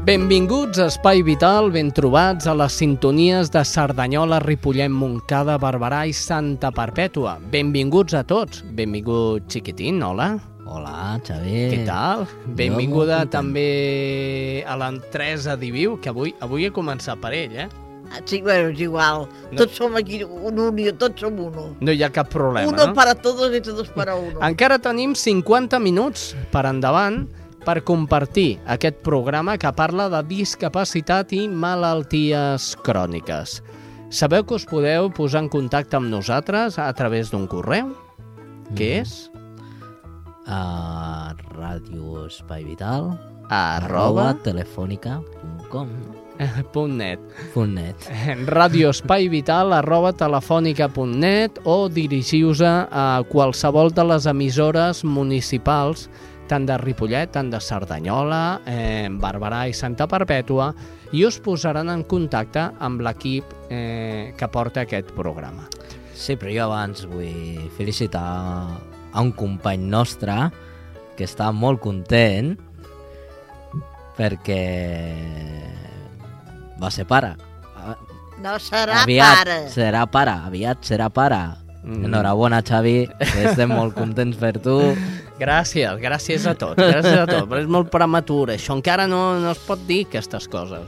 Benvinguts a Espai Vital, ben trobats a les sintonies de Cerdanyola, Ripollet, Montcada, Barberà i Santa Perpètua. Benvinguts a tots. Benvingut, xiquitín, hola. Hola, Xavi. Què tal? Benvinguda també a l'Entresa Diviu, que avui avui he començat per ell, eh? Ah, Sí, bueno, és igual. No. Tots som aquí un unió, tots som uno. No hi ha cap problema, uno no? para todos i todos para uno. Encara tenim 50 minuts per endavant per compartir aquest programa que parla de discapacitat i malalties cròniques. Sabeu que us podeu posar en contacte amb nosaltres a través d'un correu? Què és? A Ràdio Espai Vital. Arroba telefònica.com punt net. punt net. radioespaivital arroba telefònica.net o dirigiu-vos a qualsevol de les emissores municipals tant de Ripollet, tant de Cerdanyola, eh, Barberà i Santa Perpètua, i us posaran en contacte amb l'equip eh, que porta aquest programa. Sí, però jo abans vull felicitar a un company nostre que està molt content perquè va ser pare. No serà aviat pare. serà pare, aviat serà pare. Mm. Enhorabona, Xavi, estem molt contents per tu. Gràcies, gràcies a tots, gràcies a tots, però és molt prematur, això encara no, no es pot dir aquestes coses.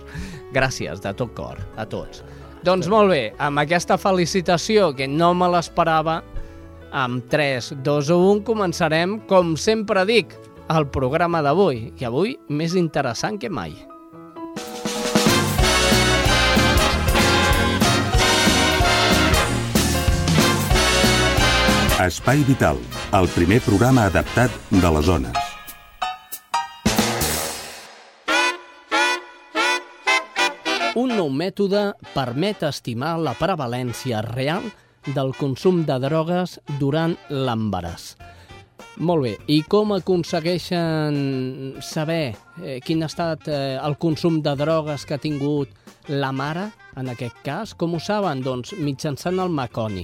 Gràcies, de tot cor, a tots. Doncs molt bé, amb aquesta felicitació que no me l'esperava, amb 3, 2 o 1 començarem, com sempre dic, el programa d'avui, i avui més interessant que mai. Espai Vital, el primer programa adaptat de les zones. Un nou mètode permet estimar la prevalència real del consum de drogues durant l'embaràs. Molt bé, i com aconsegueixen saber eh, quin ha estat eh, el consum de drogues que ha tingut la mare, en aquest cas? Com ho saben? Doncs mitjançant el Maconi.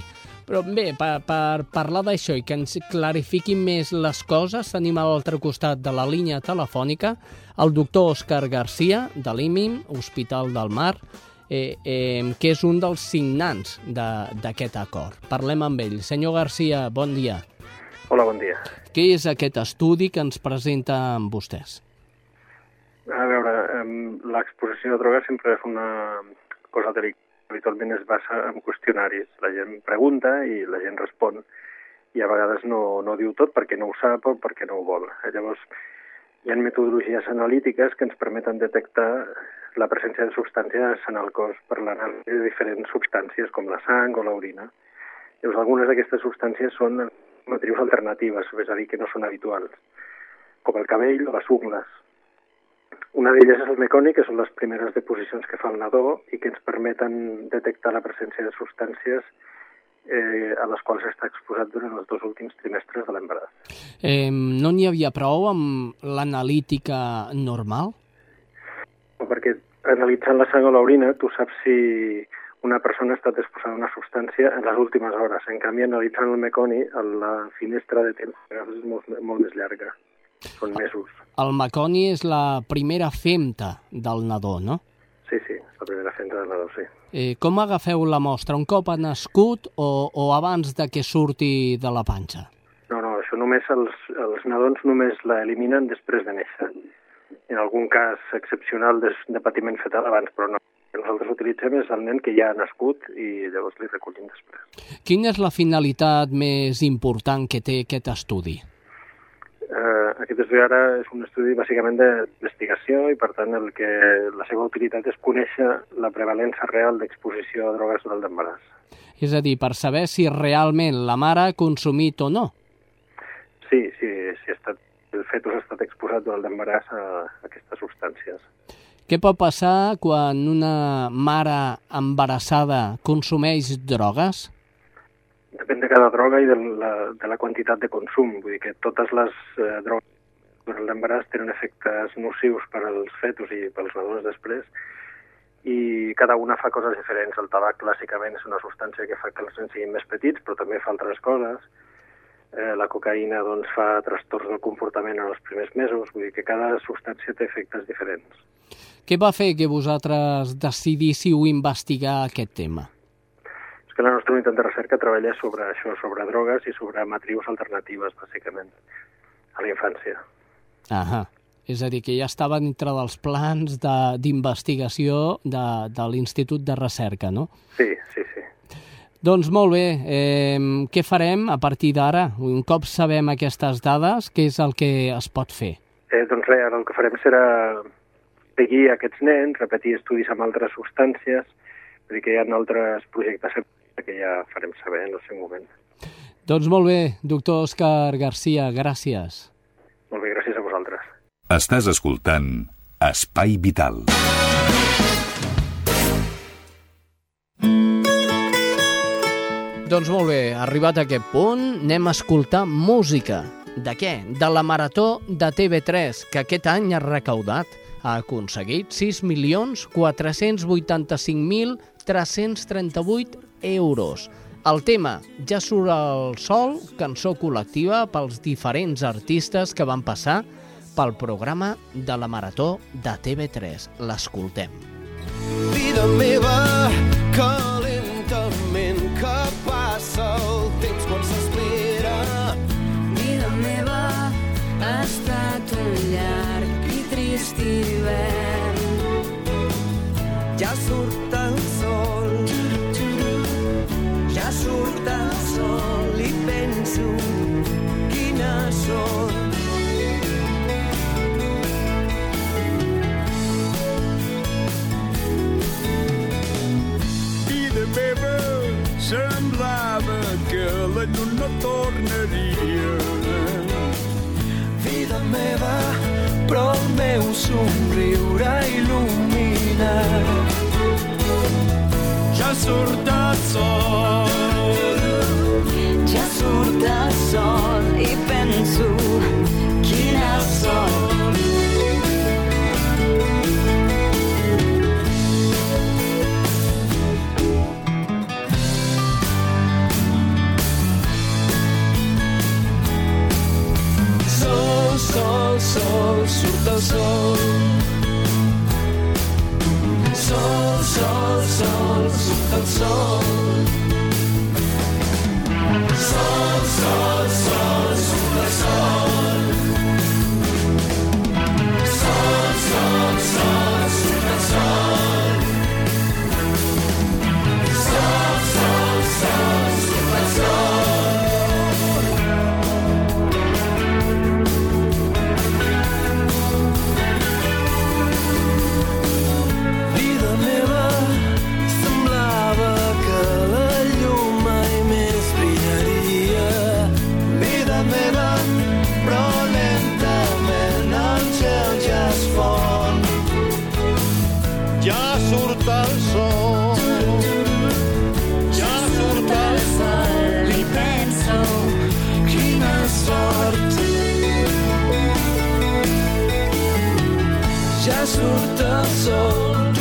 Però bé, per, per parlar d'això i que ens clarifiquin més les coses, tenim a l'altre costat de la línia telefònica el doctor Òscar Garcia, de l'IMIM, Hospital del Mar, eh, eh, que és un dels signants de- d'aquest acord. Parlem amb ell. Senyor Garcia, bon dia. Hola, bon dia. Què és aquest estudi que ens presenten vostès? A veure, l'exposició de drogues sempre és una cosa delicada. Habitualment es basa en qüestionaris. La gent pregunta i la gent respon. I a vegades no, no diu tot perquè no ho sap o perquè no ho vol. Eh, Llavors, hi ha metodologies analítiques que ens permeten detectar la presència de substàncies en el cos per l'anàlisi de diferents substàncies com la sang o l'orina. Llavors, algunes d'aquestes substàncies són matrius alternatives, és a dir, que no són habituals, com el cabell o les ungles. Una d'elles és el meconi, que són les primeres deposicions que fa el nadó i que ens permeten detectar la presència de substàncies eh, a les quals està exposat durant els dos últims trimestres de l'embaràs. Eh, no n'hi havia prou amb l'analítica normal? Perquè analitzant la sang o l'orina, tu saps si una persona ha estat exposada a una substància en les últimes hores. En canvi, analitzant el meconi, la finestra de temps és molt, molt més llarga. Són mesos. El Maconi és la primera femta del nadó, no? Sí, sí, la primera fenta del nadó, sí. Eh, com agafeu la mostra? Un cop ha nascut o, o abans de que surti de la panxa? No, no, això només els, els nadons només la eliminen després de néixer. En algun cas excepcional de, de patiment fetal abans, però no. El que nosaltres utilitzem és el nen que ja ha nascut i llavors li recollim després. Quina és la finalitat més important que té aquest estudi? Eh, aquest estudi ara és un estudi bàsicament d'investigació i, per tant, el que la seva utilitat és conèixer la prevalença real d'exposició a drogues durant l'embaràs. És a dir, per saber si realment la mare ha consumit o no. Sí, sí, si ha estat, el fetus ha estat exposat durant l'embaràs a, a aquestes substàncies. Què pot passar quan una mare embarassada consumeix drogues? Depèn de cada droga i de la, de la quantitat de consum. Vull dir que totes les eh, drogues durant l'embaràs tenen efectes nocius per als fetus i pels nadons després i cada una fa coses diferents. El tabac clàssicament és una substància que fa que els nens siguin més petits, però també fa altres coses. Eh, la cocaïna doncs, fa trastorns del comportament en els primers mesos, vull dir que cada substància té efectes diferents. Què va fer que vosaltres decidíssiu investigar aquest tema? Que la nostra unitat de recerca treballa sobre això, sobre drogues i sobre matrius alternatives, bàsicament, a la infància. Ahà. És a dir, que ja estava dintre dels plans de- d'investigació de, de, de l'Institut de Recerca, no? Sí, sí, sí. Doncs molt bé, eh, què farem a partir d'ara? Un cop sabem aquestes dades, què és el que es pot fer? Eh, doncs res, ara el que farem serà seguir aquests nens, repetir estudis amb altres substàncies, perquè hi ha altres projectes que ja farem saber en el seu moment. Doncs molt bé, doctor Òscar Garcia, gràcies. Molt bé, gràcies a vosaltres. Estàs escoltant Espai Vital. Doncs molt bé, arribat a aquest punt, anem a escoltar música. De què? De la Marató de TV3, que aquest any ha recaudat, ha aconseguit 6.485.338 euros. El tema, Ja surt el sol, cançó col·lectiva pels diferents artistes que van passar pel programa de la Marató de TV3. L'escoltem. Vida meva, que lentament que passa el temps quan s'espera. Vida meva, ha estat un llarg i trist hivern. Ja surt el sol, ja surt el sol i penso quina sort. meva semblava que la llum no tornaria. Vida meva, però el meu somriure il·lumina. Ja surt el sol, Ja surt el sol i penso quina sort. sol, sol, surt el. Sol, sol, surt el sol. Sol, sol, sol, surt el sol. Sol, surt el sol,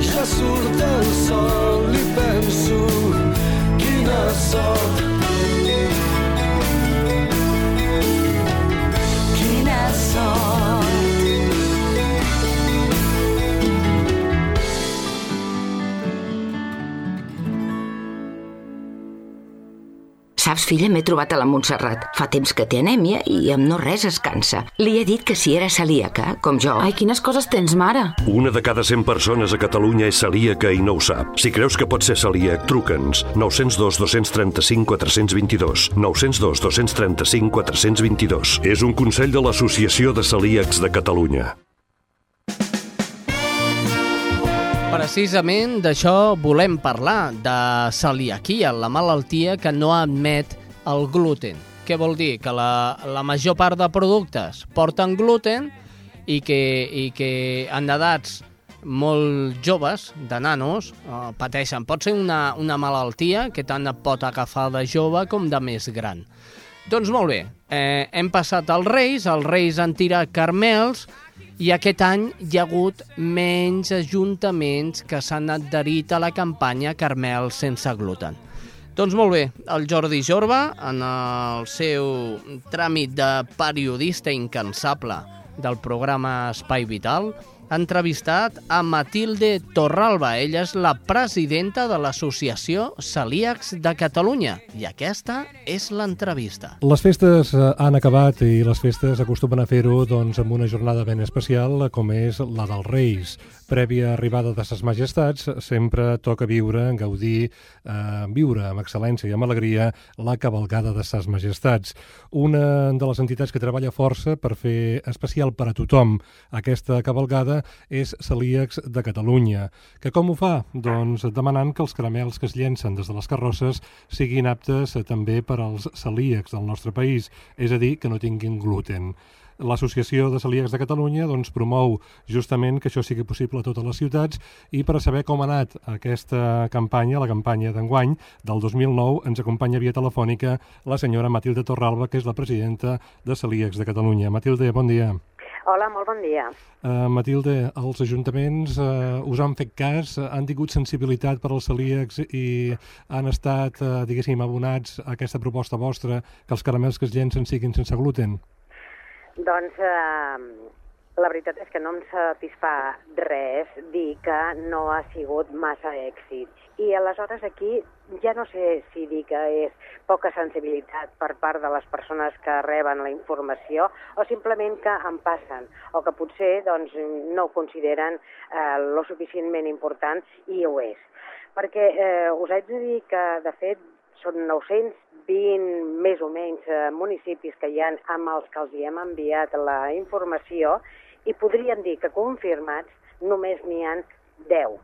ja surt el sol i penso quina sort! Saps, filla, m'he trobat a la Montserrat. Fa temps que té anèmia i amb no res es cansa. Li he dit que si era celíaca, com jo... Ai, quines coses tens, mare. Una de cada 100 persones a Catalunya és celíaca i no ho sap. Si creus que pot ser celíac, truca'ns. 902 235 422. 902 235 422. És un consell de l'Associació de Celíacs de Catalunya. Precisament d'això volem parlar, de celiaquia, la malaltia que no admet el gluten. Què vol dir? Que la, la major part de productes porten gluten i que, i que en edats molt joves, de nanos, eh, pateixen. Pot ser una, una malaltia que tant pot agafar de jove com de més gran. Doncs molt bé, eh, hem passat als Reis, els Reis han tirat carmels i aquest any hi ha hagut menys ajuntaments que s'han adherit a la campanya Carmel sense gluten. Doncs molt bé, el Jordi Jorba, en el seu tràmit de periodista incansable del programa Espai Vital, ha entrevistat a Matilde Torralba. Ella és la presidenta de l'Associació Celíacs de Catalunya. I aquesta és l'entrevista. Les festes eh, han acabat i les festes acostumen a fer-ho doncs, amb una jornada ben especial com és la dels Reis. Prèvia arribada de ses majestats, sempre toca viure, gaudir, eh, viure amb excel·lència i amb alegria la cavalgada de ses majestats. Una de les entitats que treballa força per fer especial per a tothom aquesta cavalgada és Celíacs de Catalunya. Que com ho fa? Doncs demanant que els caramels que es llencen des de les carrosses siguin aptes també per als celíacs del nostre país, és a dir, que no tinguin gluten. L'Associació de Celíacs de Catalunya doncs, promou justament que això sigui possible a totes les ciutats i per saber com ha anat aquesta campanya, la campanya d'enguany del 2009, ens acompanya via telefònica la senyora Matilde Torralba, que és la presidenta de Celíacs de Catalunya. Matilde, bon dia. Hola, molt bon dia. Uh, Matilde, els ajuntaments uh, us han fet cas, uh, han tingut sensibilitat per als celíacs i han estat, uh, diguéssim, abonats a aquesta proposta vostra que els caramels que es llencen siguin sense gluten? Doncs eh, la veritat és que no em satisfà res dir que no ha sigut massa èxit. I aleshores aquí ja no sé si dir que és poca sensibilitat per part de les persones que reben la informació o simplement que en passen o que potser doncs, no ho consideren eh, lo suficientment important i ho és. Perquè eh, us haig de dir que, de fet, són 920 més o menys eh, municipis que hi ha amb els que els hi hem enviat la informació i podríem dir que confirmats només n'hi han 10.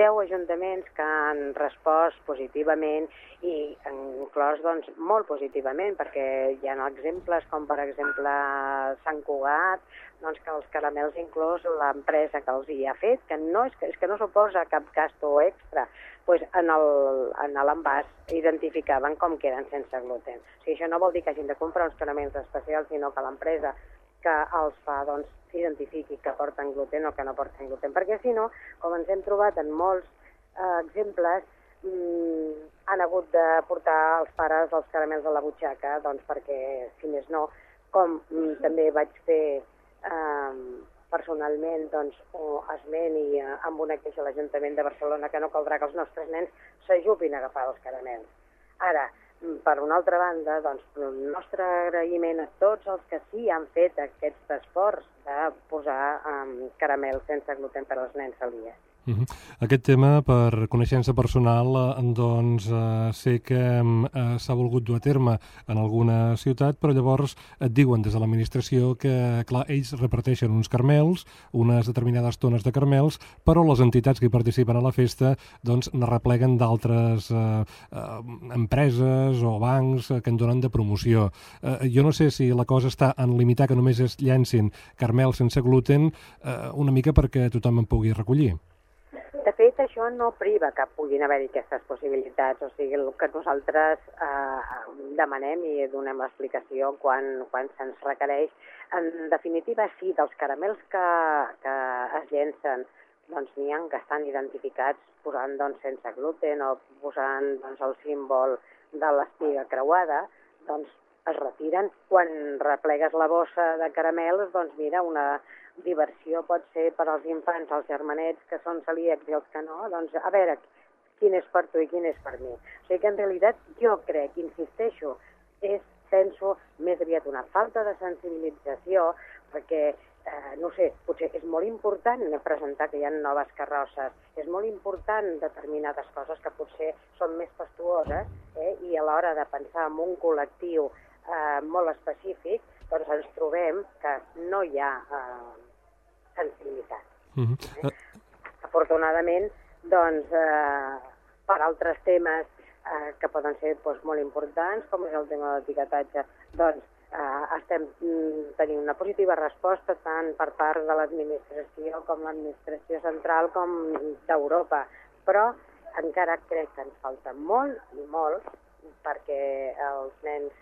10 ajuntaments que han respost positivament i inclòs doncs, molt positivament, perquè hi ha exemples com per exemple Sant Cugat, doncs, que els caramels inclòs l'empresa que els hi ha fet, que no, és, que, és que no suposa cap gasto extra, pues en l'envàs identificaven com que eren sense gluten. O sigui, això no vol dir que hagin de comprar uns caramels especials, sinó que l'empresa que els fa doncs, s'identifiqui que porten gluten o que no porten gluten, perquè si no, com ens hem trobat en molts eh, exemples, mm, han hagut de portar els pares els caramels a la butxaca, doncs perquè, si més no, com mm, també vaig fer eh, personalment doncs, o esment i eh, amb una queixa a l'Ajuntament de Barcelona que no caldrà que els nostres nens s'ajupin a agafar els caramels. Ara, per una altra banda, doncs, el nostre agraïment a tots els que sí han fet aquest esforç de posar um, caramel sense gluten per als nens celíacs. Aquest tema, per coneixença personal, eh, doncs eh, sé que eh, s'ha volgut dur a terme en alguna ciutat, però llavors et diuen des de l'administració que, clar, ells reparteixen uns carmels, unes determinades tones de carmels, però les entitats que hi participen a la festa doncs ne repleguen d'altres eh, eh, empreses o bancs que en donen de promoció. Eh, jo no sé si la cosa està en limitar que només es llancin carmels sense gluten, eh, una mica perquè tothom en pugui recollir. Això no priva que puguin haver-hi aquestes possibilitats. O sigui, el que nosaltres eh, demanem i donem l'explicació quan, quan se'ns requereix, en definitiva, sí, dels caramels que, que es llencen, doncs n'hi ha que estan identificats posant doncs, sense gluten o posant doncs, el símbol de l'espiga creuada, doncs es retiren. Quan replegues la bossa de caramels, doncs mira, una diversió pot ser per als infants, els germanets que són celíacs i els que no, doncs a veure quin és per tu i quin és per mi. O sigui que en realitat jo crec, insisteixo, és, penso, més aviat una falta de sensibilització, perquè eh, no sé, potser és molt important presentar que hi ha noves carrosses, és molt important determinades coses que potser són més fastuoses eh, i a l'hora de pensar en un col·lectiu eh, molt específic, doncs ens trobem que no hi ha eh, sensibilitat. Mm -hmm. Afortunadament, doncs, eh, per altres temes eh, que poden ser doncs, molt importants, com és el tema de l'etiquetatge, doncs eh, estem mm, tenint una positiva resposta tant per part de l'administració com l'administració central com d'Europa, però encara crec que ens falta molt i molt perquè els nens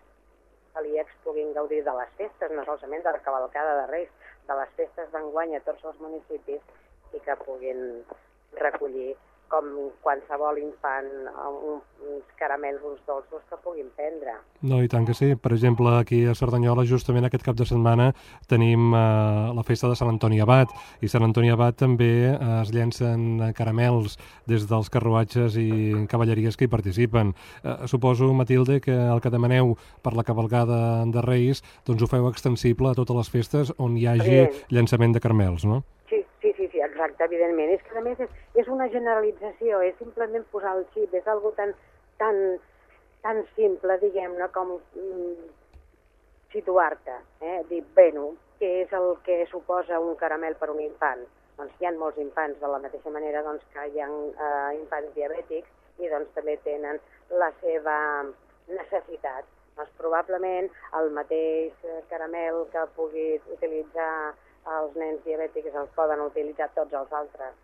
celíacs puguin gaudir de les festes, no solament de la cavalcada de Reis, de les festes d'enguany a tots els municipis i que puguin recollir com qualsevol infant un, uns caramels, uns dolços que puguin prendre. No, i tant que sí. Per exemple, aquí a Cerdanyola, justament aquest cap de setmana, tenim eh, la festa de Sant Antoni Abat, i Sant Antoni Abat també eh, es llencen caramels des dels carruatges i cavalleries que hi participen. Eh, suposo, Matilde, que el que demaneu per la cavalgada de Reis, doncs ho feu extensible a totes les festes on hi hagi Sí. llançament de caramels, no? Exacte, evidentment. És que a més és, és una generalització, és simplement posar el xip, és algo tan, tan, tan simple, diguem-ne, com mm, situar-te, eh? dir, bueno, què és el que suposa un caramel per un infant? Doncs hi ha molts infants, de la mateixa manera doncs, que hi ha eh, infants diabètics i doncs també tenen la seva necessitat. Doncs probablement el mateix eh, caramel que pugui utilitzar els nens diabètics el poden utilitzar tots els altres.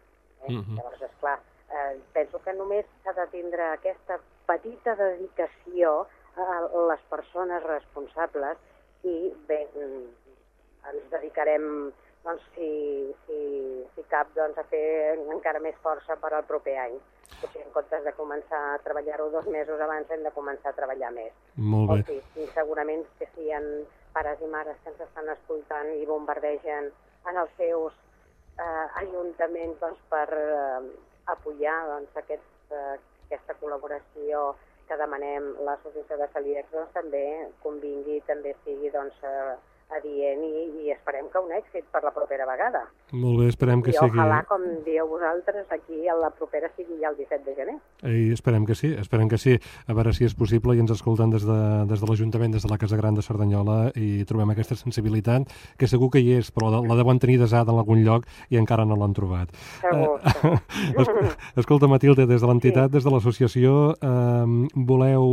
Eh? Mhm. Llavors, esclar, eh, penso que només s'ha de tindre aquesta petita dedicació a les persones responsables i bé, mm, ens dedicarem doncs, si, si, si cap, doncs, a fer encara més força per al proper any. Potser en comptes de començar a treballar-ho dos mesos abans hem de començar a treballar més. Molt bé. O sí, i segurament que si hi ha pares i mares que ens estan escoltant i bombardegen en els seus eh, ajuntaments doncs, per eh, apoyar doncs, aquest, eh, aquesta col·laboració que demanem l'associació de celíacs doncs, també convingui, també sigui doncs, eh, adient i, i esperem que un èxit per la propera vegada. Molt bé, esperem que I sigui... ojalà, com dieu vosaltres, aquí a la propera sigui ja el 17 de gener. I esperem que sí, esperem que sí. A veure si és possible i ens escolten des de, des de l'Ajuntament, des de la Casa Gran de Cerdanyola i trobem aquesta sensibilitat, que segur que hi és, però la, la deuen tenir desada en algun lloc i encara no l'han trobat. Segur. Eh, es- escolta, Matilde, des de l'entitat, des de l'associació, eh, voleu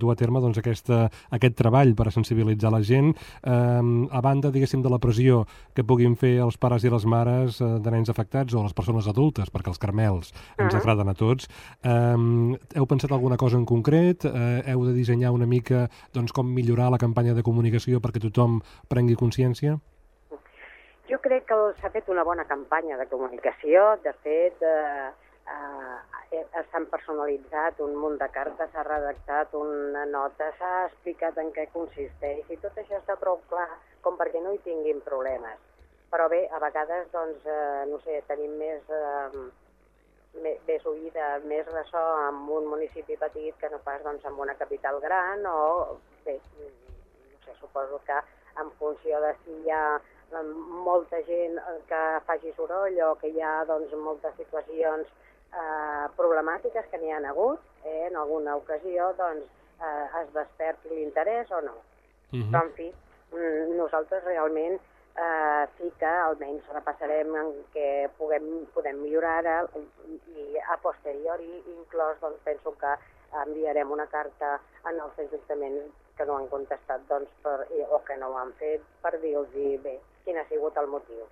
dur a terme doncs, aquesta, aquest treball per a sensibilitzar la gent, eh, a banda, diguéssim, de la pressió que puguin fer els pares i les mares eh, de nens afectats o les persones adultes, perquè els carmels ens Ah. agraden a tots. Eh, heu pensat alguna cosa en concret? Eh, heu de dissenyar una mica doncs, com millorar la campanya de comunicació perquè tothom prengui consciència? Jo crec que s'ha fet una bona campanya de comunicació. De fet, eh, eh, s'han personalitzat un munt de cartes, s'ha redactat una nota, s'ha explicat en què consisteix i tot això està prou clar com perquè no hi tinguin problemes. Però bé, a vegades, doncs, eh, no sé, tenim més, eh, més, oïda, més ressò en un municipi petit que no pas doncs, en una capital gran o, bé, no sé, suposo que en funció de si hi ha eh, molta gent eh, que faci soroll o que hi ha doncs, moltes situacions eh, problemàtiques que n'hi ha hagut, eh, en alguna ocasió doncs, eh, es desperti l'interès o no. Mhm. Però, en fi, mm, nosaltres realment eh, sí que almenys repassarem en què puguem, podem millorar ara i a posteriori inclòs doncs, penso que enviarem una carta en els ajuntaments que no han contestat doncs, per, o que no ho han fet per dir-los bé quin ha sigut el motiu.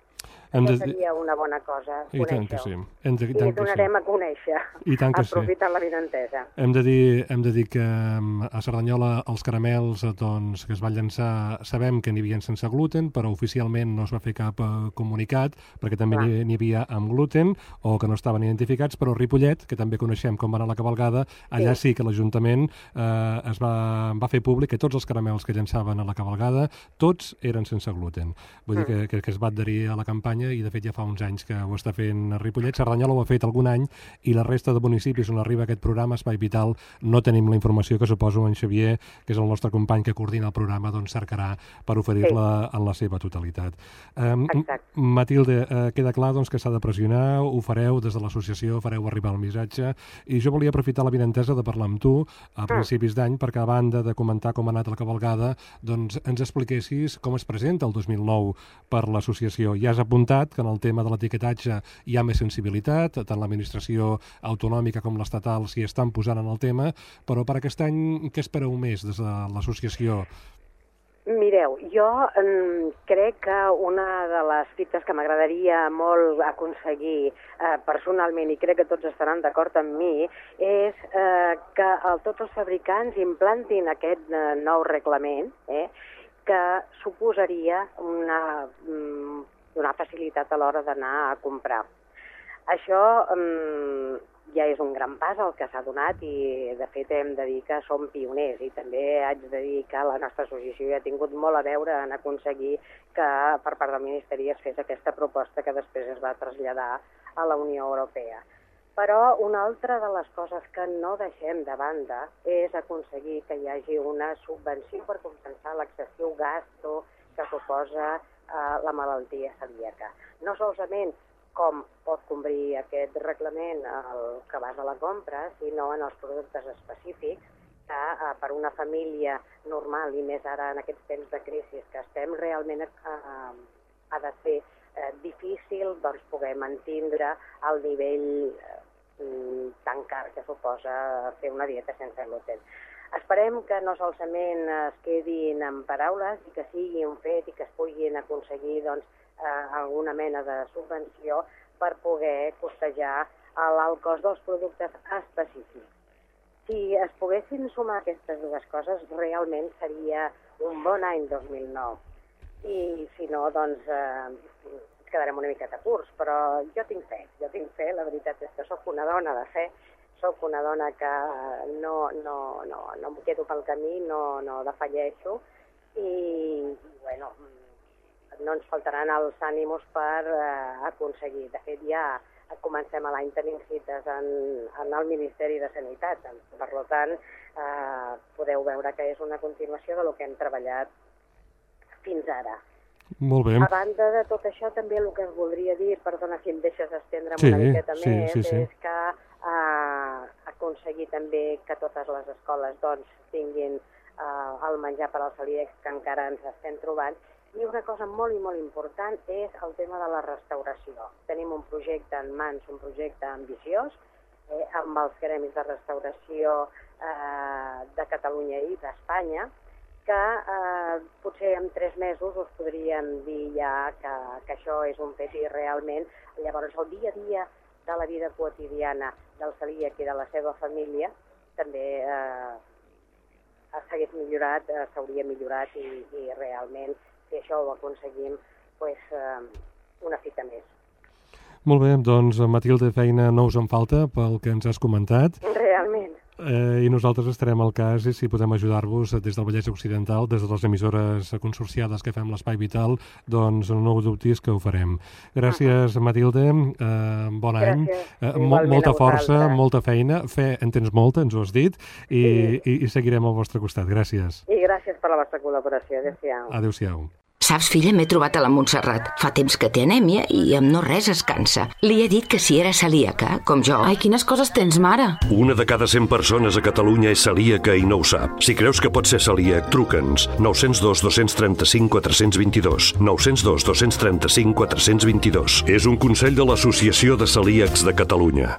Hem de- seria una bona cosa, I tant que sí. Hem de, i I tant que sí. donarem a conèixer, I tant que sí. aprofitant la vinentesa. Hem de dir, hem de dir que mm, a Cerdanyola els caramels eh, doncs, que es van llançar sabem que n'hi havia sense gluten, però oficialment no es va fer cap eh, comunicat perquè també n'hi havia amb gluten o que no estaven identificats, però Ripollet, que també coneixem com va anar la cabalgada, allà sí, que l'Ajuntament eh, es va, va fer públic que tots els caramels que llançaven a la cabalgada, tots eren sense gluten. Vull dir que, que, que es va adherir a la campanya Cerdanya i de fet ja fa uns anys que ho està fent a Ripollet. Cerdanyola ho ha fet algun any i la resta de municipis on arriba aquest programa Espai Vital no tenim la informació que suposo en Xavier, que és el nostre company que coordina el programa, doncs cercarà per oferir-la en la seva totalitat. Um, Matilde, uh, queda clar doncs, que s'ha de pressionar, ho fareu des de l'associació, fareu arribar el missatge i jo volia aprofitar la vinentesa de parlar amb tu a principis d'any perquè a banda de comentar com ha anat la cavalgada, doncs ens expliquessis com es presenta el 2009 per l'associació. Ja has apuntat que en el tema de l'etiquetatge hi ha més sensibilitat, tant l'administració autonòmica com l'estatal s'hi estan posant en el tema, però per aquest any què espereu més des de l'associació? Mireu, jo crec que una de les fites que m'agradaria molt aconseguir eh, personalment, i crec que tots estaran d'acord amb mi, és eh, que el, tots els fabricants implantin aquest eh, nou reglament, eh, que suposaria una, mm, una facilitat a l'hora d'anar a comprar. Això mm, ja és un gran pas el que s'ha donat i de fet hem de dir que som pioners i també haig de dir que la nostra associació ja ha tingut molt a veure en aconseguir que per part del Ministeri es fes aquesta proposta que després es va traslladar a la Unió Europea. Però una altra de les coses que no deixem de banda és aconseguir que hi hagi una subvenció per compensar l'excessiu gasto que suposa eh, la malaltia celíaca. No solament com pot cobrir aquest reglament el que vas a la compra, sinó en els productes específics que eh, per una família normal i més ara en aquests temps de crisi que estem realment eh, ha de ser eh, difícil doncs, poder mantindre el nivell eh, tan car que suposa fer una dieta sense gluten. Esperem que no solament es quedin en paraules i que sigui un fet i que es puguin aconseguir doncs, eh, alguna mena de subvenció per poder costejar l'alt cost dels productes específics. Si es poguessin sumar aquestes dues coses, realment seria un bon any 2009. I si no, doncs eh, quedarem una miqueta curts, però jo tinc fe, jo tinc fe, la veritat és que sóc una dona de fe, sóc una dona que no, no, no, no em quedo pel camí, no, no defalleixo, i, i bueno, no ens faltaran els ànimos per eh, aconseguir. De fet, ja comencem a l'any tenint cites en, en el Ministeri de Sanitat. Per tant, eh, podeu veure que és una continuació de lo que hem treballat fins ara. Molt bé. A banda de tot això, també el que es voldria dir, perdona si em deixes estendre Sí, una miqueta sí, més, sí, sí. és que eh, aconseguir també que totes les escoles doncs, tinguin eh, el menjar per als celíacs que encara ens estem trobant i una cosa molt i molt important és el tema de la restauració. Tenim un projecte en mans, un projecte ambiciós, eh, amb els gremis de restauració eh, de Catalunya i d'Espanya, que eh, potser en tres mesos us podríem dir ja que, que això és un fet i realment llavors el dia a dia de la vida quotidiana del celíac i de la seva família també eh, s'hagués millorat, eh, s'hauria millorat i, i realment si això ho aconseguim, pues, eh, una fita més. Molt bé, doncs Matilde, feina no us en falta pel que ens has comentat. Eh, I nosaltres estarem al cas i si podem ajudar-vos des del Vallès Occidental, des de les emissores consorciades que fem l'Espai Vital, doncs no ho dubtis que ho farem. Gràcies, uh -huh. Matilde, eh, bon any, Gràcies. eh, mo Igualment molta força, molta feina, fe en tens molta, ens ho has dit, i, Sí. i, i seguirem al vostre costat. Gràcies. I gràcies per la vostra col·laboració. Adéu-siau. Adéu-siau. Saps, filla, m'he trobat a la Montserrat. Fa temps que té anèmia i amb no res es cansa. Li he dit que si era celíaca, com jo... Ai, quines coses tens, mare. Una de cada 100 persones a Catalunya és celíaca i no ho sap. Si creus que pot ser celíac, truca'ns. 902 235 422. 902 235 422. És un consell de l'Associació de Celíacs de Catalunya.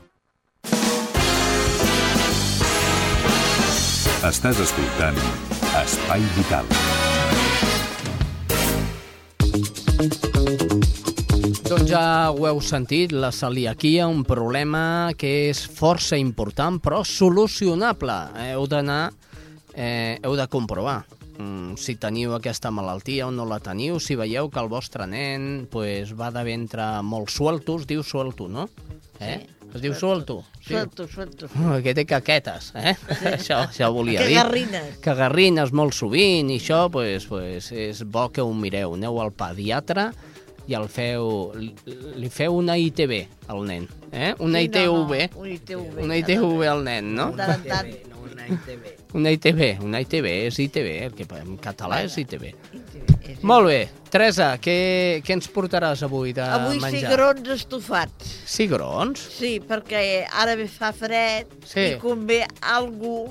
Estàs escoltant Espai Vital. Doncs ja ho heu sentit, la celiaquia, un problema que és força important, però solucionable. Heu d'anar, eh, heu de comprovar mm, si teniu aquesta malaltia o no la teniu, si veieu que el vostre nen pues, va de ventre molt suelto, es diu suelto, no? Eh? Es diu suelto. Sí. Suelto, suelto. Que té caquetes, eh? això, això volia dir. Cagarrines. Cagarrines molt sovint i això pues, pues, és bo que ho mireu. Aneu al pediatre i el feu, li, li feu una ITV al nen, eh? Una Sí, no, ITV. no, un ITV, Una ITV al nen, no? De tant en tant. Una ITV, una ITV, és ITV, el que en català és ITV. Molt bé. Teresa, què, què ens portaràs avui de Avui menjar? cigrons estofats. Cigrons? Sí, perquè ara ve fa fred Sí. i convé algú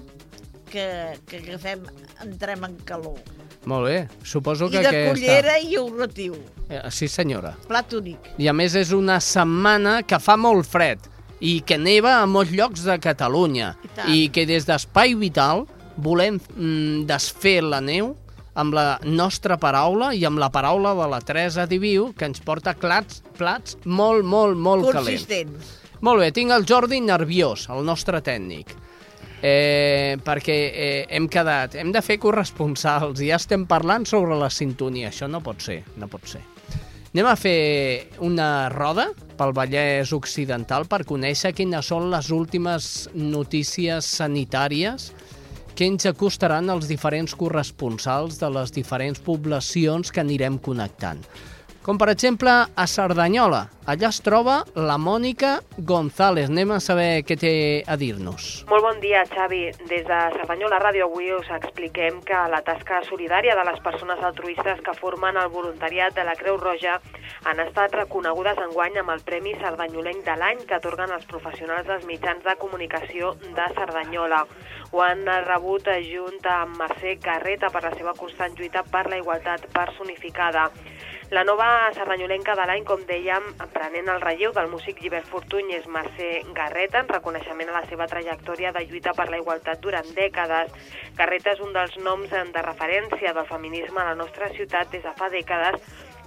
que, que agafem, entrem en calor. Molt bé. Suposo I que de aquesta... cullera i llauratiu. Eh, Sí, senyora. Plat únic. I a més és una setmana que fa molt fred i que neva a molts llocs de Catalunya i, i que des d'Espai Vital volem mm, desfer la neu amb la nostra paraula i amb la paraula de la Teresa Diviu, que ens porta plats, plats molt, molt, molt calents. Molt bé, tinc el Jordi nerviós, el nostre tècnic. Eh, perquè eh, hem quedat, hem de fer corresponsals i ja estem parlant sobre la sintonia. Això no pot ser, no pot ser. Anem a fer una roda pel Vallès Occidental per conèixer quines són les últimes notícies sanitàries que ens acostaran els diferents corresponsals de les diferents poblacions que anirem connectant. Com per exemple a Cerdanyola. Allà es troba la Mònica González. Anem a saber què té a dir-nos. Molt bon dia, Xavi. Des de Cerdanyola Ràdio avui us expliquem que la tasca solidària de les persones altruistes que formen el voluntariat de la Creu Roja han estat reconegudes enguany amb el Premi Cerdanyolenc de l'any que atorguen els professionals dels mitjans de comunicació de Cerdanyola. Ho han rebut junt amb Mercè Garreta per la seva constant lluita per la igualtat personificada. La nova sardanyolenca de l'any, com dèiem, prenent el relleu del músic Llibert Fortuny és Mercè Garreta, en reconeixement a la seva trajectòria de lluita per la igualtat durant dècades. Garreta és un dels noms de referència del feminisme a la nostra ciutat des de fa dècades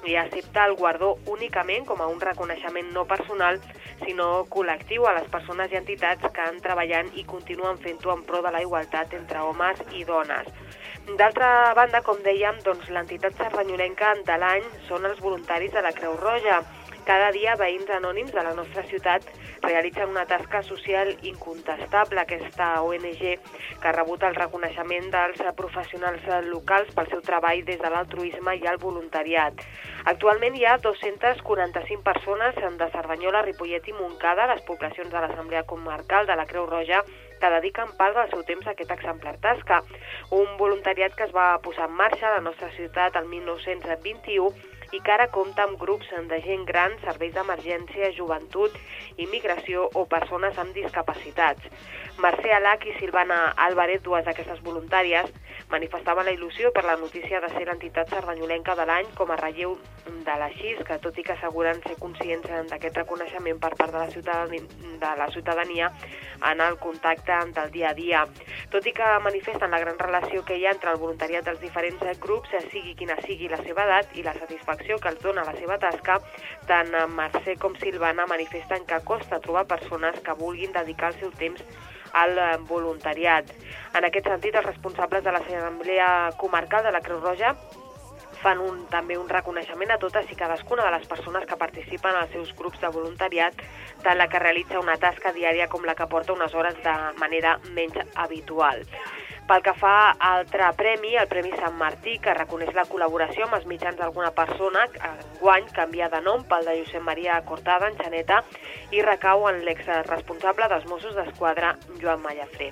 i accepta el guardó únicament com a un reconeixement no personal, sinó col·lectiu a les persones i entitats que han treballant i continuen fent-ho en pro de la igualtat entre homes i dones. D'altra banda, com dèiem, doncs, l'entitat cerdanyolenca de l'any són els voluntaris de la Creu Roja. Cada dia veïns anònims de la nostra ciutat realitzen una tasca social incontestable. Aquesta ONG que ha rebut el reconeixement dels professionals locals pel seu treball des de l'altruisme i el voluntariat. Actualment hi ha 245 persones de Cerdanyola, Ripollet i Montcada, les poblacions de l'Assemblea Comarcal de la Creu Roja, que dediquen part del seu temps a aquest exemplar tasca. Un voluntariat que es va posar en marxa a la nostra ciutat el 1921 i que ara compta amb grups de gent gran, serveis d'emergència, joventut, immigració o persones amb discapacitats. Mercè Alac i Silvana Álvarez, dues d'aquestes voluntàries, manifestaven la il·lusió per la notícia de ser l'entitat cerdanyolenca de l'any com a relleu de la XIS, que tot i que asseguren ser conscients d'aquest reconeixement per part de la, de la ciutadania en el contacte del dia a dia. Tot i que manifesten la gran relació que hi ha entre el voluntariat dels diferents grups, sigui quina sigui la seva edat i la satisfacció que els dona la seva tasca, tant Mercè com Silvana manifesten que costa trobar persones que vulguin dedicar el seu temps al voluntariat. En aquest sentit, els responsables de l'Assemblea Comarcal de la Creu Roja fan un, també un reconeixement a totes i cadascuna de les persones que participen als seus grups de voluntariat, tant la que realitza una tasca diària com la que porta unes hores de manera menys habitual. Pel que fa a altre premi, el Premi Sant Martí, que reconeix la col·laboració amb els mitjans d'alguna persona, guany canvia de nom pel de Josep Maria Cortada, en Xaneta, i recau en l'ex-responsable dels Mossos d'Esquadra, Joan Mallafré.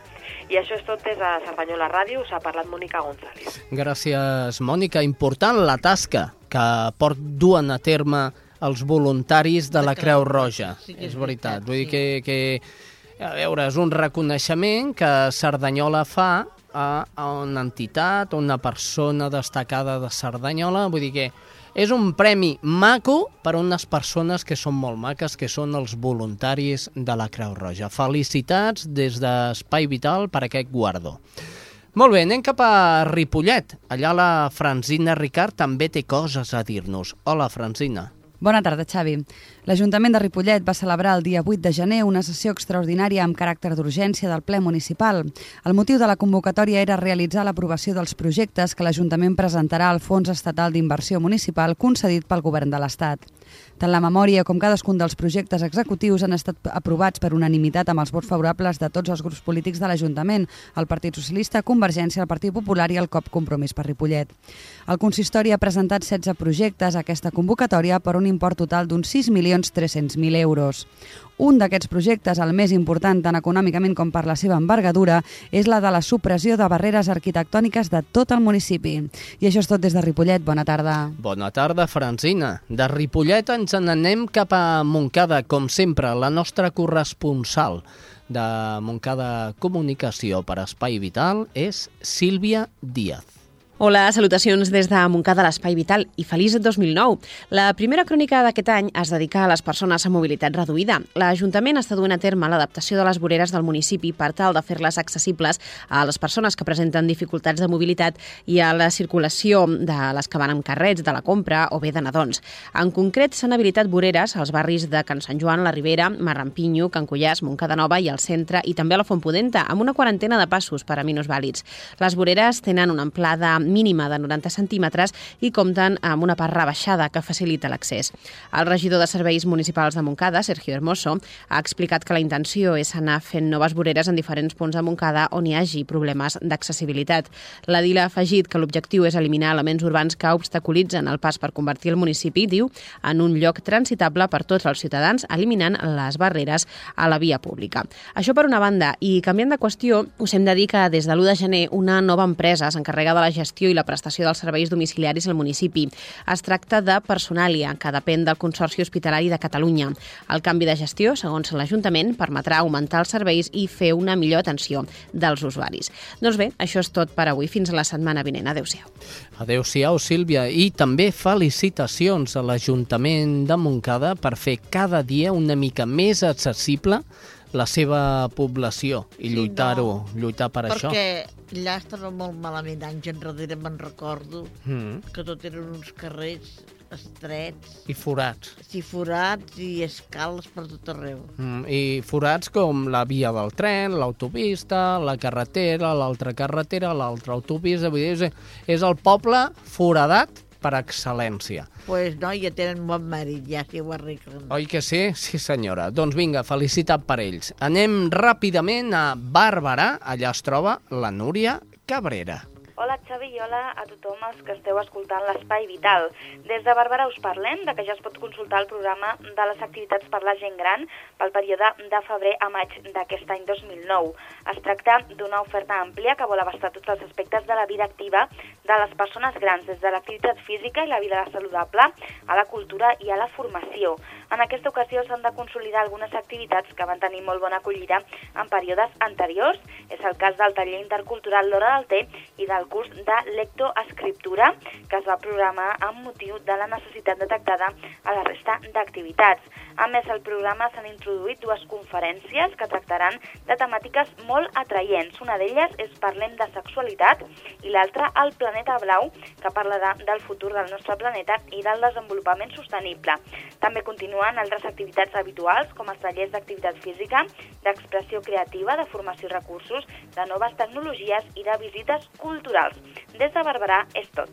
I això és tot des de Cerdanyola Ràdio, us ha parlat Mònica González. Gràcies, Mònica. Important la tasca que port duen a terme els voluntaris de la Creu Roja. Sí és és veritat. Vull dir que, que, a veure, és un reconeixement que Cerdanyola fa a, a una entitat, a una persona destacada de Cerdanyola. Vull dir que és un premi maco per a unes persones que són molt maques, que són els voluntaris de la Creu Roja. Felicitats des d'Espai Vital per aquest guardó. Molt bé, anem cap a Ripollet. Allà la Francina Ricard també té coses a dir-nos. Hola, Francina. Bona tarda, Xavi. L'Ajuntament de Ripollet va celebrar el dia 8 de gener una sessió extraordinària amb caràcter d'urgència del ple municipal. El motiu de la convocatòria era realitzar l'aprovació dels projectes que l'Ajuntament presentarà al Fons Estatal d'Inversió Municipal concedit pel Govern de l'Estat. Tant la memòria com cadascun dels projectes executius han estat aprovats per unanimitat amb els vots favorables de tots els grups polítics de l'Ajuntament, el Partit Socialista, Convergència, el Partit Popular i el COP Compromís per Ripollet. El consistori ha presentat 16 projectes a aquesta convocatòria per un import total d'uns 6.300.000 euros. Un d'aquests projectes, el més important tant econòmicament com per la seva envergadura, és la de la supressió de barreres arquitectòniques de tot el municipi. I això és tot des de Ripollet. Bona tarda. Bona tarda, Francina. De Ripollet ens n'anem cap a Montcada, com sempre, la nostra corresponsal de Montcada Comunicació per Espai Vital és Sílvia Díaz. Hola, salutacions des de Montcada, l'Espai Vital i feliç 2009. La primera crònica d'aquest any es dedica a les persones amb mobilitat reduïda. L'Ajuntament està duent a terme l'adaptació de les voreres del municipi per tal de fer-les accessibles a les persones que presenten dificultats de mobilitat i a la circulació de les que van amb carrets, de la compra o bé de nadons. En concret, s'han habilitat voreres als barris de Can Sant Joan, la Ribera, Marrampinyo, Can Cullàs, Montcada Nova i al centre i també a la Fontpudenta, amb una quarantena de passos per a minusvàlids. Les voreres tenen una amplada mínima de 90 centímetres i compten amb una part rebaixada que facilita l'accés. El regidor de Serveis Municipals de Montcada, Sergio Hermoso, ha explicat que la intenció és anar fent noves voreres en diferents punts de Montcada on hi hagi problemes d'accessibilitat. La DIL ha afegit que l'objectiu és eliminar elements urbans que obstaculitzen el pas per convertir el municipi, diu, en un lloc transitable per tots els ciutadans, eliminant les barreres a la via pública. Això per una banda, i canviant de qüestió, us hem de dir que des de l'1 de gener una nova empresa s'encarrega de la gestió i la prestació dels serveis domiciliaris al municipi. Es tracta de Personàlia, que depèn del Consorci Hospitalari de Catalunya. El canvi de gestió, segons l'Ajuntament, permetrà augmentar els serveis i fer una millor atenció dels usuaris. Doncs bé, això és tot per avui. Fins a la setmana vinent. Adéu-siau. Adéu-siau, Sílvia. I també felicitacions a l'Ajuntament de Montcada per fer cada dia una mica més accessible la seva població i lluitar-ho, no, lluitar per perquè això. Perquè allà estava molt malament anys enrere, me'n recordo, Mm. que tot eren uns carrers estrets, I forats. i forats i escales per tot arreu. Mm, I forats com la via del tren, l'autopista, la carretera, l'altra carretera, l'altra autopista... Vull dir, és, és el poble foradat per excel·lència. pues no, ja tenen bon mèrit, ja si ho arreglen. Oi que sí? Sí, senyora. Doncs vinga, felicitat per ells. Anem ràpidament a Bàrbara. Allà es troba la Núria Cabrera. Hola Xavi i hola a tothom els que esteu escoltant l'Espai Vital. Des de Bàrbara us parlem de que ja es pot consultar el programa de les activitats per la gent gran pel període de febrer a maig d'aquest any 2009. Es tracta d'una oferta àmplia que vol abastar tots els aspectes de la vida activa de les persones grans, des de l'activitat física i la vida saludable a la cultura i a la formació. En aquesta ocasió s'han de consolidar algunes activitats que van tenir molt bona acollida en períodes anteriors. És el cas del taller intercultural L'Hora del Té i del curs de lectoescriptura que es va programar amb motiu de la necessitat detectada a la resta d'activitats. A més, al programa s'han introduït dues conferències que tractaran de temàtiques molt atraients. Una d'elles és Parlem de sexualitat i l'altra El planeta blau, que parla de, del futur del nostre planeta i del desenvolupament sostenible. També continuen altres activitats habituals, com els tallers d'activitat física, d'expressió creativa, de formació i recursos, de noves tecnologies i de visites culturals. Des de Barberà és tot.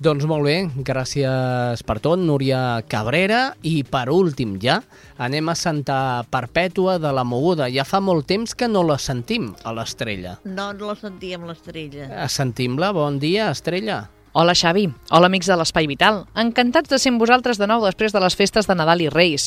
Doncs molt bé, gràcies per tot, Núria Cabrera. I per últim ja, anem a Santa Perpètua de la Moguda. Ja fa molt temps que no la sentim, a l'Estrella. No, no la sentíem, l'estrella. Sentim-la, bon dia, Estrella. Hola Xavi, hola amics de l'Espai Vital. Encantats de ser amb vosaltres de nou després de les festes de Nadal i Reis.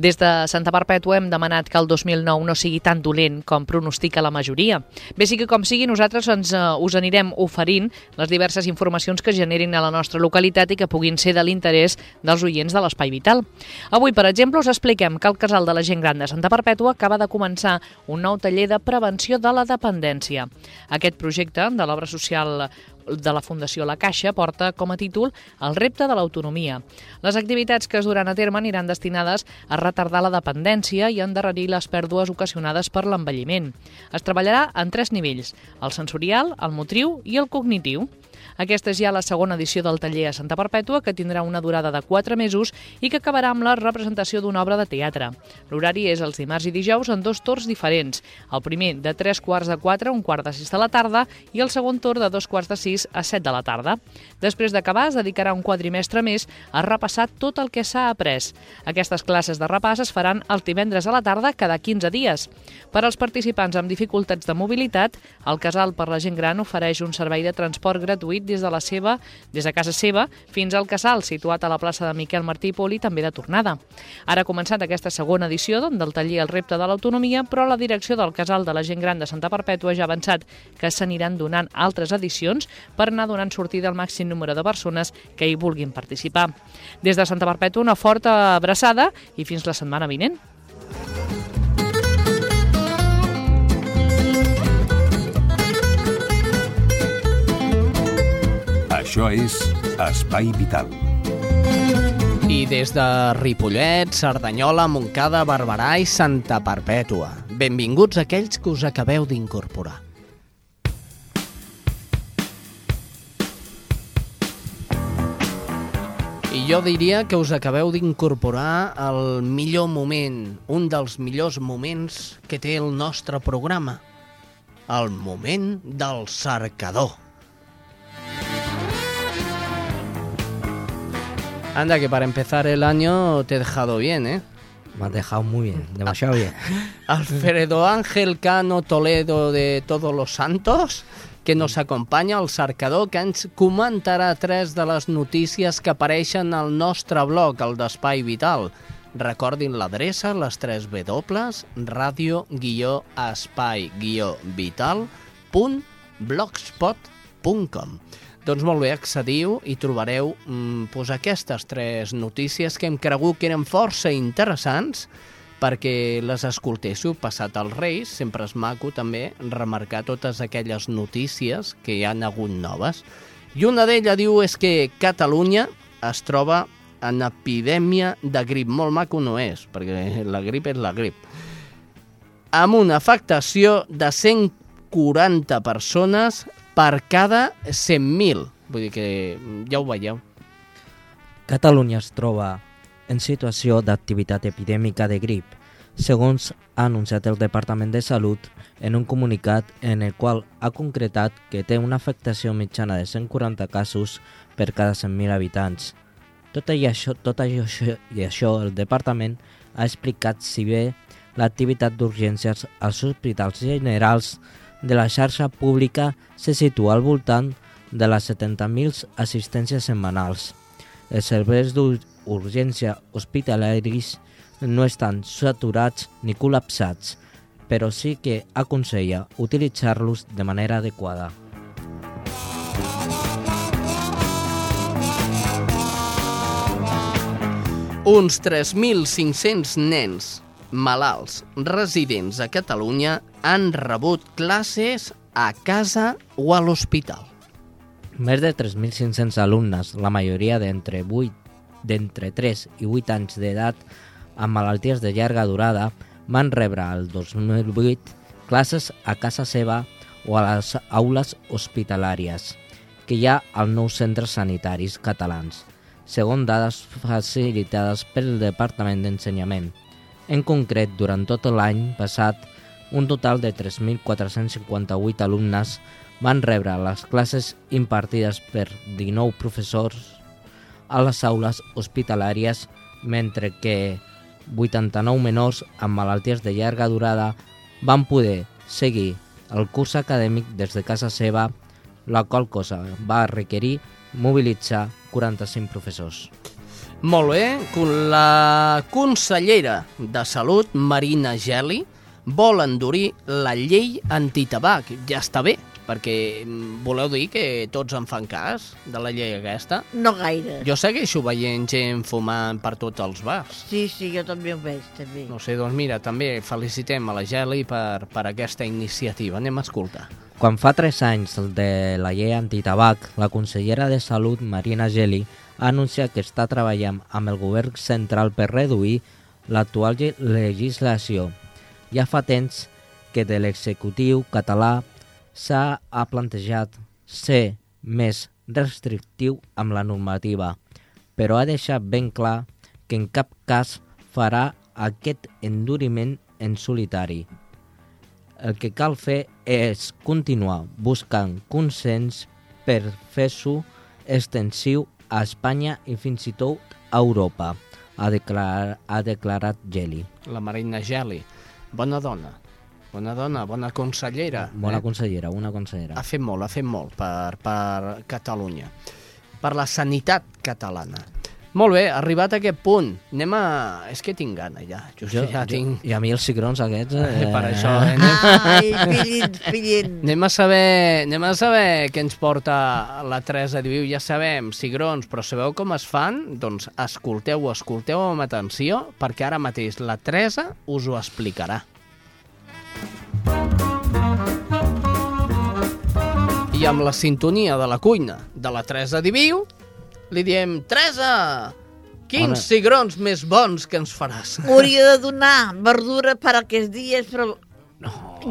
Des de Santa Perpètua hem demanat que el 2009 no sigui tan dolent com pronostica la majoria. Bé sí que com sigui, nosaltres ens, uh, us anirem oferint les diverses informacions que generin a la nostra localitat i que puguin ser de l'interès dels oients de l'Espai Vital. Avui, per exemple, us expliquem que el Casal de la Gent Gran de Santa Perpètua acaba de començar un nou taller de prevenció de la dependència. Aquest projecte de l'obra social de la Fundació La Caixa porta com a títol El repte de l'autonomia. Les activitats que es duran a terme aniran destinades a retardar la dependència i endarrerir les pèrdues ocasionades per l'envelliment. Es treballarà en tres nivells, el sensorial, el motriu i el cognitiu. Aquesta és ja la segona edició del taller a Santa Perpètua, que tindrà una durada de 4 mesos i que acabarà amb la representació d'una obra de teatre. L'horari és els dimarts i dijous en dos torns diferents. El primer de 3 quarts de 4 a un quart de 6 de la tarda i el segon torn de 2 quarts de 6 a 7 de la tarda. Després d'acabar es dedicarà un quadrimestre més a repassar tot el que s'ha après. Aquestes classes de repàs es faran el divendres a la tarda cada 15 dies. Per als participants amb dificultats de mobilitat, el Casal per la Gent Gran ofereix un servei de transport gratuït des de la seva, des de casa seva fins al Casal, situat a la plaça de Miquel Martí i Poli, també de tornada. Ara ha començat aquesta segona edició doncs, del taller El repte de l'autonomia, però la direcció del Casal de la Gent Gran de Santa Perpètua ja ha avançat que s'aniran donant altres edicions per anar donant sortida al màxim número de persones que hi vulguin participar. Des de Santa Perpètua, una forta abraçada i fins la setmana vinent. Això és Espai Vital. I des de Ripollet, Cerdanyola, Montcada, Barberà i Santa Perpètua. Benvinguts aquells que us acabeu d'incorporar. I jo diria que us acabeu d'incorporar al millor moment, un dels millors moments que té el nostre programa, el moment del cercador. Anda, que para empezar el año te he dejado bien, ¿eh? Me has dejado muy bien, demasiado bien. Alfredo Ángel Cano Toledo de Todos los Santos, que nos acompanya al cercador, que ens comentarà tres de les notícies que apareixen al nostre blog, el d'Espai Vital. Recordin l'adreça, les 3 W, radio-espai-vital.blogspot.com. Doncs molt bé, accediu i trobareu mm, doncs aquestes tres notícies que hem cregut que eren força interessants perquè les escoltéssiu passat als Reis. Sempre és maco també remarcar totes aquelles notícies que hi han hagut noves. I una d'elles diu és que Catalunya es troba en epidèmia de grip. Molt maco no és, perquè la grip és la grip. Amb una afectació de 140 persones per cada 100.000. Vull dir que ja ho veieu. Catalunya es troba en situació d'activitat epidèmica de grip, segons ha anunciat el Departament de Salut en un comunicat en el qual ha concretat que té una afectació mitjana de 140 casos per cada 100.000 habitants. Tot i això, tot això, i això, el Departament ha explicat si bé l'activitat d'urgències als hospitals generals de la xarxa pública se situa al voltant de les 70.000 assistències setmanals. Els serveis d'urgència hospitalaris no estan saturats ni col·lapsats, però sí que aconsella utilitzar-los de manera adequada. Uns 3.500 nens malalts residents a Catalunya han rebut classes a casa o a l'hospital. Més de 3.500 alumnes, la majoria d'entre 8 d'entre 3 i 8 anys d'edat amb malalties de llarga durada van rebre el 2008 classes a casa seva o a les aules hospitalàries que hi ha als nous centres sanitaris catalans, segons dades facilitades pel Departament d'Ensenyament. En concret, durant tot l'any passat, un total de 3.458 alumnes van rebre les classes impartides per 19 professors a les aules hospitalàries, mentre que 89 menors amb malalties de llarga durada van poder seguir el curs acadèmic des de casa seva, la qual cosa va requerir mobilitzar 45 professors. Molt bé, la consellera de Salut, Marina Geli, vol endurir la llei antitabac. Ja està bé, perquè mm, voleu dir que tots en fan cas de la llei aquesta? No gaire. Jo segueixo veient gent fumant per tots els bars. Sí, sí, jo també ho veig, també. No sé, doncs mira, també felicitem a la Geli per, per aquesta iniciativa. Anem a escoltar. Quan fa tres anys de la llei antitabac, la consellera de Salut, Marina Geli, ha anunciat que està treballant amb el govern central per reduir l'actual legislació. Ja fa temps que de l'executiu català s'ha plantejat ser més restrictiu amb la normativa, però ha deixat ben clar que en cap cas farà aquest enduriment en solitari. El que cal fer és continuar buscant consens per fer-s'ho extensiu a Espanya i fins i tot a Europa, ha, declarat, ha declarat Geli. La Marina Geli. Bona dona. Bona dona, bona consellera. Bona eh? consellera, una consellera. Ha fet molt, ha fet molt per, per Catalunya. Per la sanitat catalana. Molt bé, arribat a aquest punt, anem a... És que tinc gana ja. Jo, Jo, ja jo, tinc... I a mi els cigrons aquests... Eh, Eh, per això, eh? Anem... Ai, pillin, pillin. Anem a saber, anem a saber què ens porta la Teresa Diviu. Ja sabem, cigrons, però sabeu com es fan? Doncs escolteu-ho, escolteu amb atenció, perquè ara mateix la Teresa us ho explicarà. I amb la sintonia de la cuina de la Teresa Diviu, li diem, Teresa, quins Bona. cigrons més bons que ens faràs? Hauria de donar verdura per aquests dies, però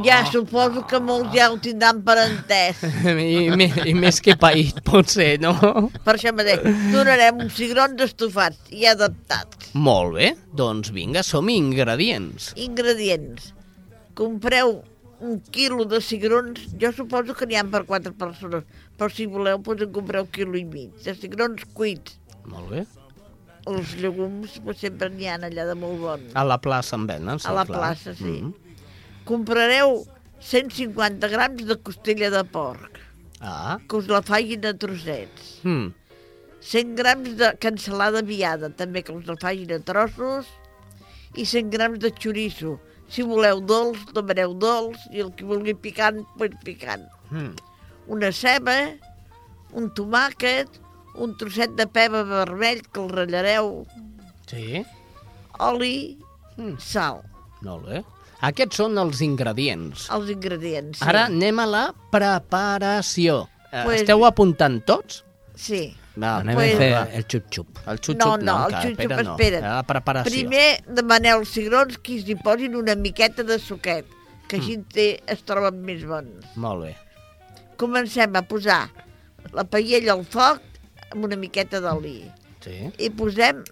ja suposo que molts ja ho tindran per entès. I, i, I més que paït, potser, no? Per això mateix, donarem uns cigrons estofats i adaptats. Molt bé, doncs vinga, som ingredients. Ingredients. Compreu un quilo de cigrons, jo suposo que n'hi ha per quatre persones, però si voleu, en compreu un quilo i mig, de cigrons cuits. Molt bé. Els llegums pues, sempre n'hi ha allà de molt bons. A la plaça en venen, A la clar. plaça, sí. Mm. Comprareu 150 grams de costella de porc, Ah. que us la facin a trossets. Mm. 100 grams de cansalada viada, també que us la facin a trossos, i 100 grams de xoriço. Si voleu dolç, demaneu dolç, i el que vulgui picant, pues picant. Mm. Una ceba, un tomàquet, un trosset de peba vermell que el ratllareu, Sí, oli, Mm. sal, molt bé. Aquests són els ingredients. els ingredients. sí. Ara anem a la preparació. Eh, Pues- Esteu apuntant tots? Sí. Va, Anem Pues- a fer el xup-xup. El xup-xup No, no, no, el xup-xup, espera, no. espera't. La preparació. Primer demaneu els cigrons que s'hi posin una miqueta de suquet, que així Mm. té, es troben més bons. Molt bé. Comencem a posar la paella al foc amb una miqueta d'oli. Sí. I posem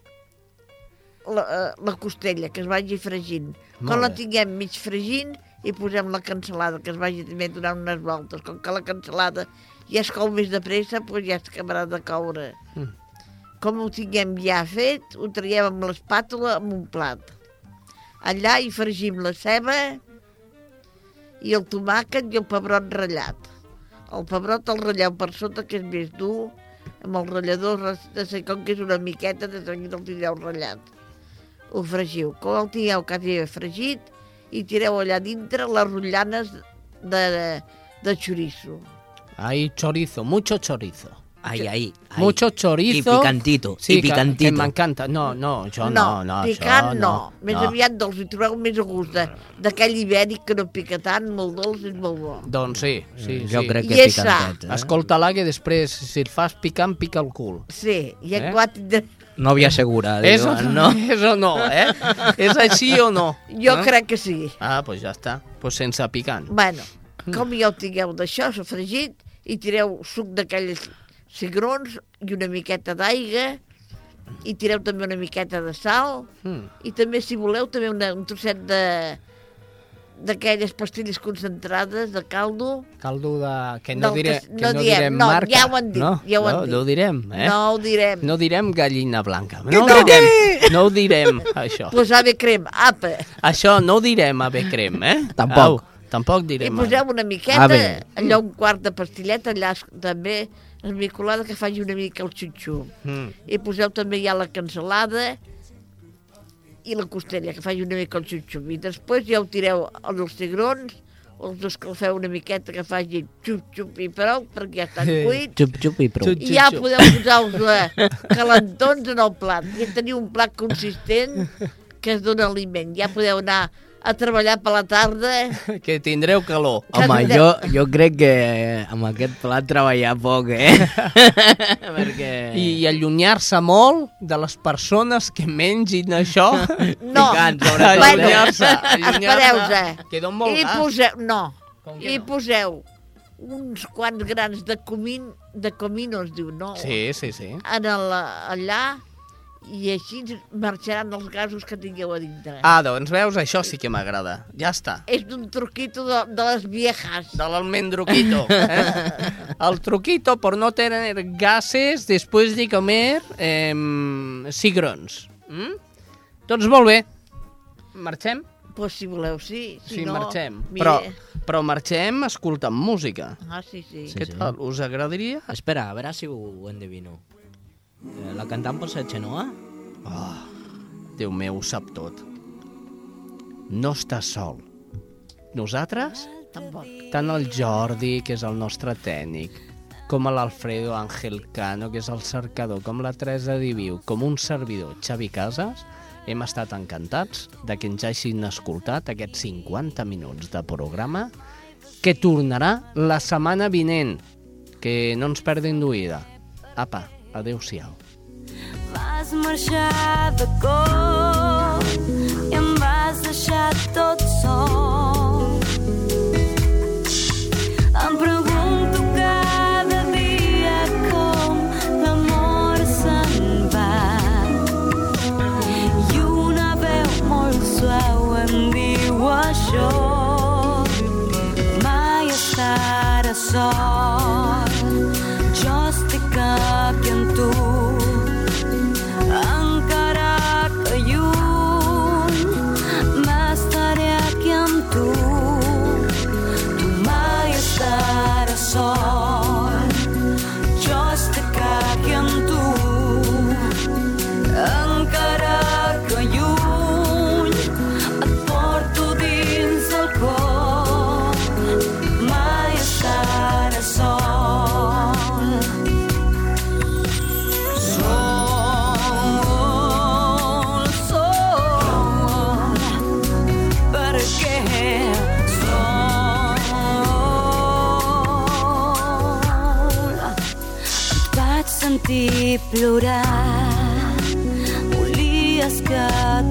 la, eh, la costella, que es vagi fregint. Molt Quan la bé. tinguem mig fregint, i posem la cansalada, que es vagi també donant unes voltes. Com que la cansalada ja es cou més de pressa, doncs ja es acabarà de coure. Mm. Com ho tinguem ja fet, ho traiem amb l'espàtula en un plat. Allà hi fregim la ceba i el tomàquet i el pebrot ratllat. El pebrot el ratlleu per sota, que és més dur, amb el ratllador de com que és una miqueta, de seguida el tindreu ratllat. Ho fregiu. Quan el tingueu quasi fregit, i tireu allà dintre les rotllanes de, de, de xoriço. Hay chorizo, mucho chorizo. Ai, ai, ai. Mucho chorizo. I picantito, Sí, i picantito. Que, m'encanta. No, no, jo no, no, picant això no. no. Més no. aviat dolç, hi trobeu més a gust de- d'aquell ibèric que no pica tant, molt dolç, és molt bo. Doncs sí, sí, Jo sí. crec I que és picantet. Eh? Escolta-la que després, si el fas picant, pica el cul. Sí, i Eh? eh? quan tindré... Nòvia segura. Eso diuen, no, no? eso no, eh? És així o no? Jo Eh? crec que sí. Ah, doncs pues ja està. Doncs pues sense picant. Bueno, com ja ho tingueu d'això, sofregit, i tireu suc d'aquells cigrons i una miqueta d'aigua, i tireu també una miqueta de sal, Mm. i també, si voleu, també una, un trosset de d'aquelles pastilles concentrades de caldo. Caldo de... Que no, diré, que- no no, diem, direm no, marca. ja ho han dit, no, ja ho han no, dit. No ho direm, eh? No ho direm. No direm gallina blanca. No ho no? direm, no ho direm, això. Pues ave crem, apa. Això no ho direm a Becrem, eh? Tampoc. Au, tampoc I direm. poseu una miqueta, Ave. allò un quart de pastilleta, allà també esmicolada que faci una mica el xutxu. Mm. I poseu també ja la cansalada i la costella, que faci una mica el xutxu. I després ja ho tireu als cigrons, els escalfeu una miqueta que faci xup-xup i prou, perquè ja estan cuits. Xup-xup i prou. Xup. I ja podeu posar-vos eh, calentons en el plat. Ja teniu un plat consistent que es dona aliment. Ja podeu anar a treballar per la tarda. Que tindreu calor. Home, jo, jo crec que amb aquest plat treballar poc, eh? Perquè... I, i allunyar-se molt de les persones que mengin això. No, Picant, allunyar-se, espereu-se. allunyar-se. Que don molt I gas. poseu... No. Que I no? poseu uns quants grans de, comin, de comino, es diu, no? Sí, sí, sí. En el, allà, i així marxaran els gasos que tingueu a dintre. Ah, doncs veus, això sí que m'agrada. Ja està. És un truquito de, de les viejas. De l'almendruquito. Eh? El truquito por no tener gases después de comer eh, cigrons. Mm? Doncs molt bé. Marxem? Pues si voleu, sí. Si sí, no, marxem. mire. Però, però marxem escoltant música. Ah, sí, sí. Què tal? Us agradaria? Espera, a veure si ho endevino. Eh, La cantant pot ser Xenoa? Oh, Déu meu, ho sap tot. No estàs sol. Nosaltres, Tampoc. tant el Jordi, que és el nostre tècnic, com l'Alfredo Ángel Cano, que és el cercador, com la Teresa Diviu, com un servidor, Xavi Casas, hem estat encantats de que ens hagin escoltat aquests 50 minuts de programa que tornarà la setmana vinent. Que no ens perdin d'oïda. Apa, adeu-siau. Vas marxar de cop i em vas deixar tot sol. explorar. Volías cada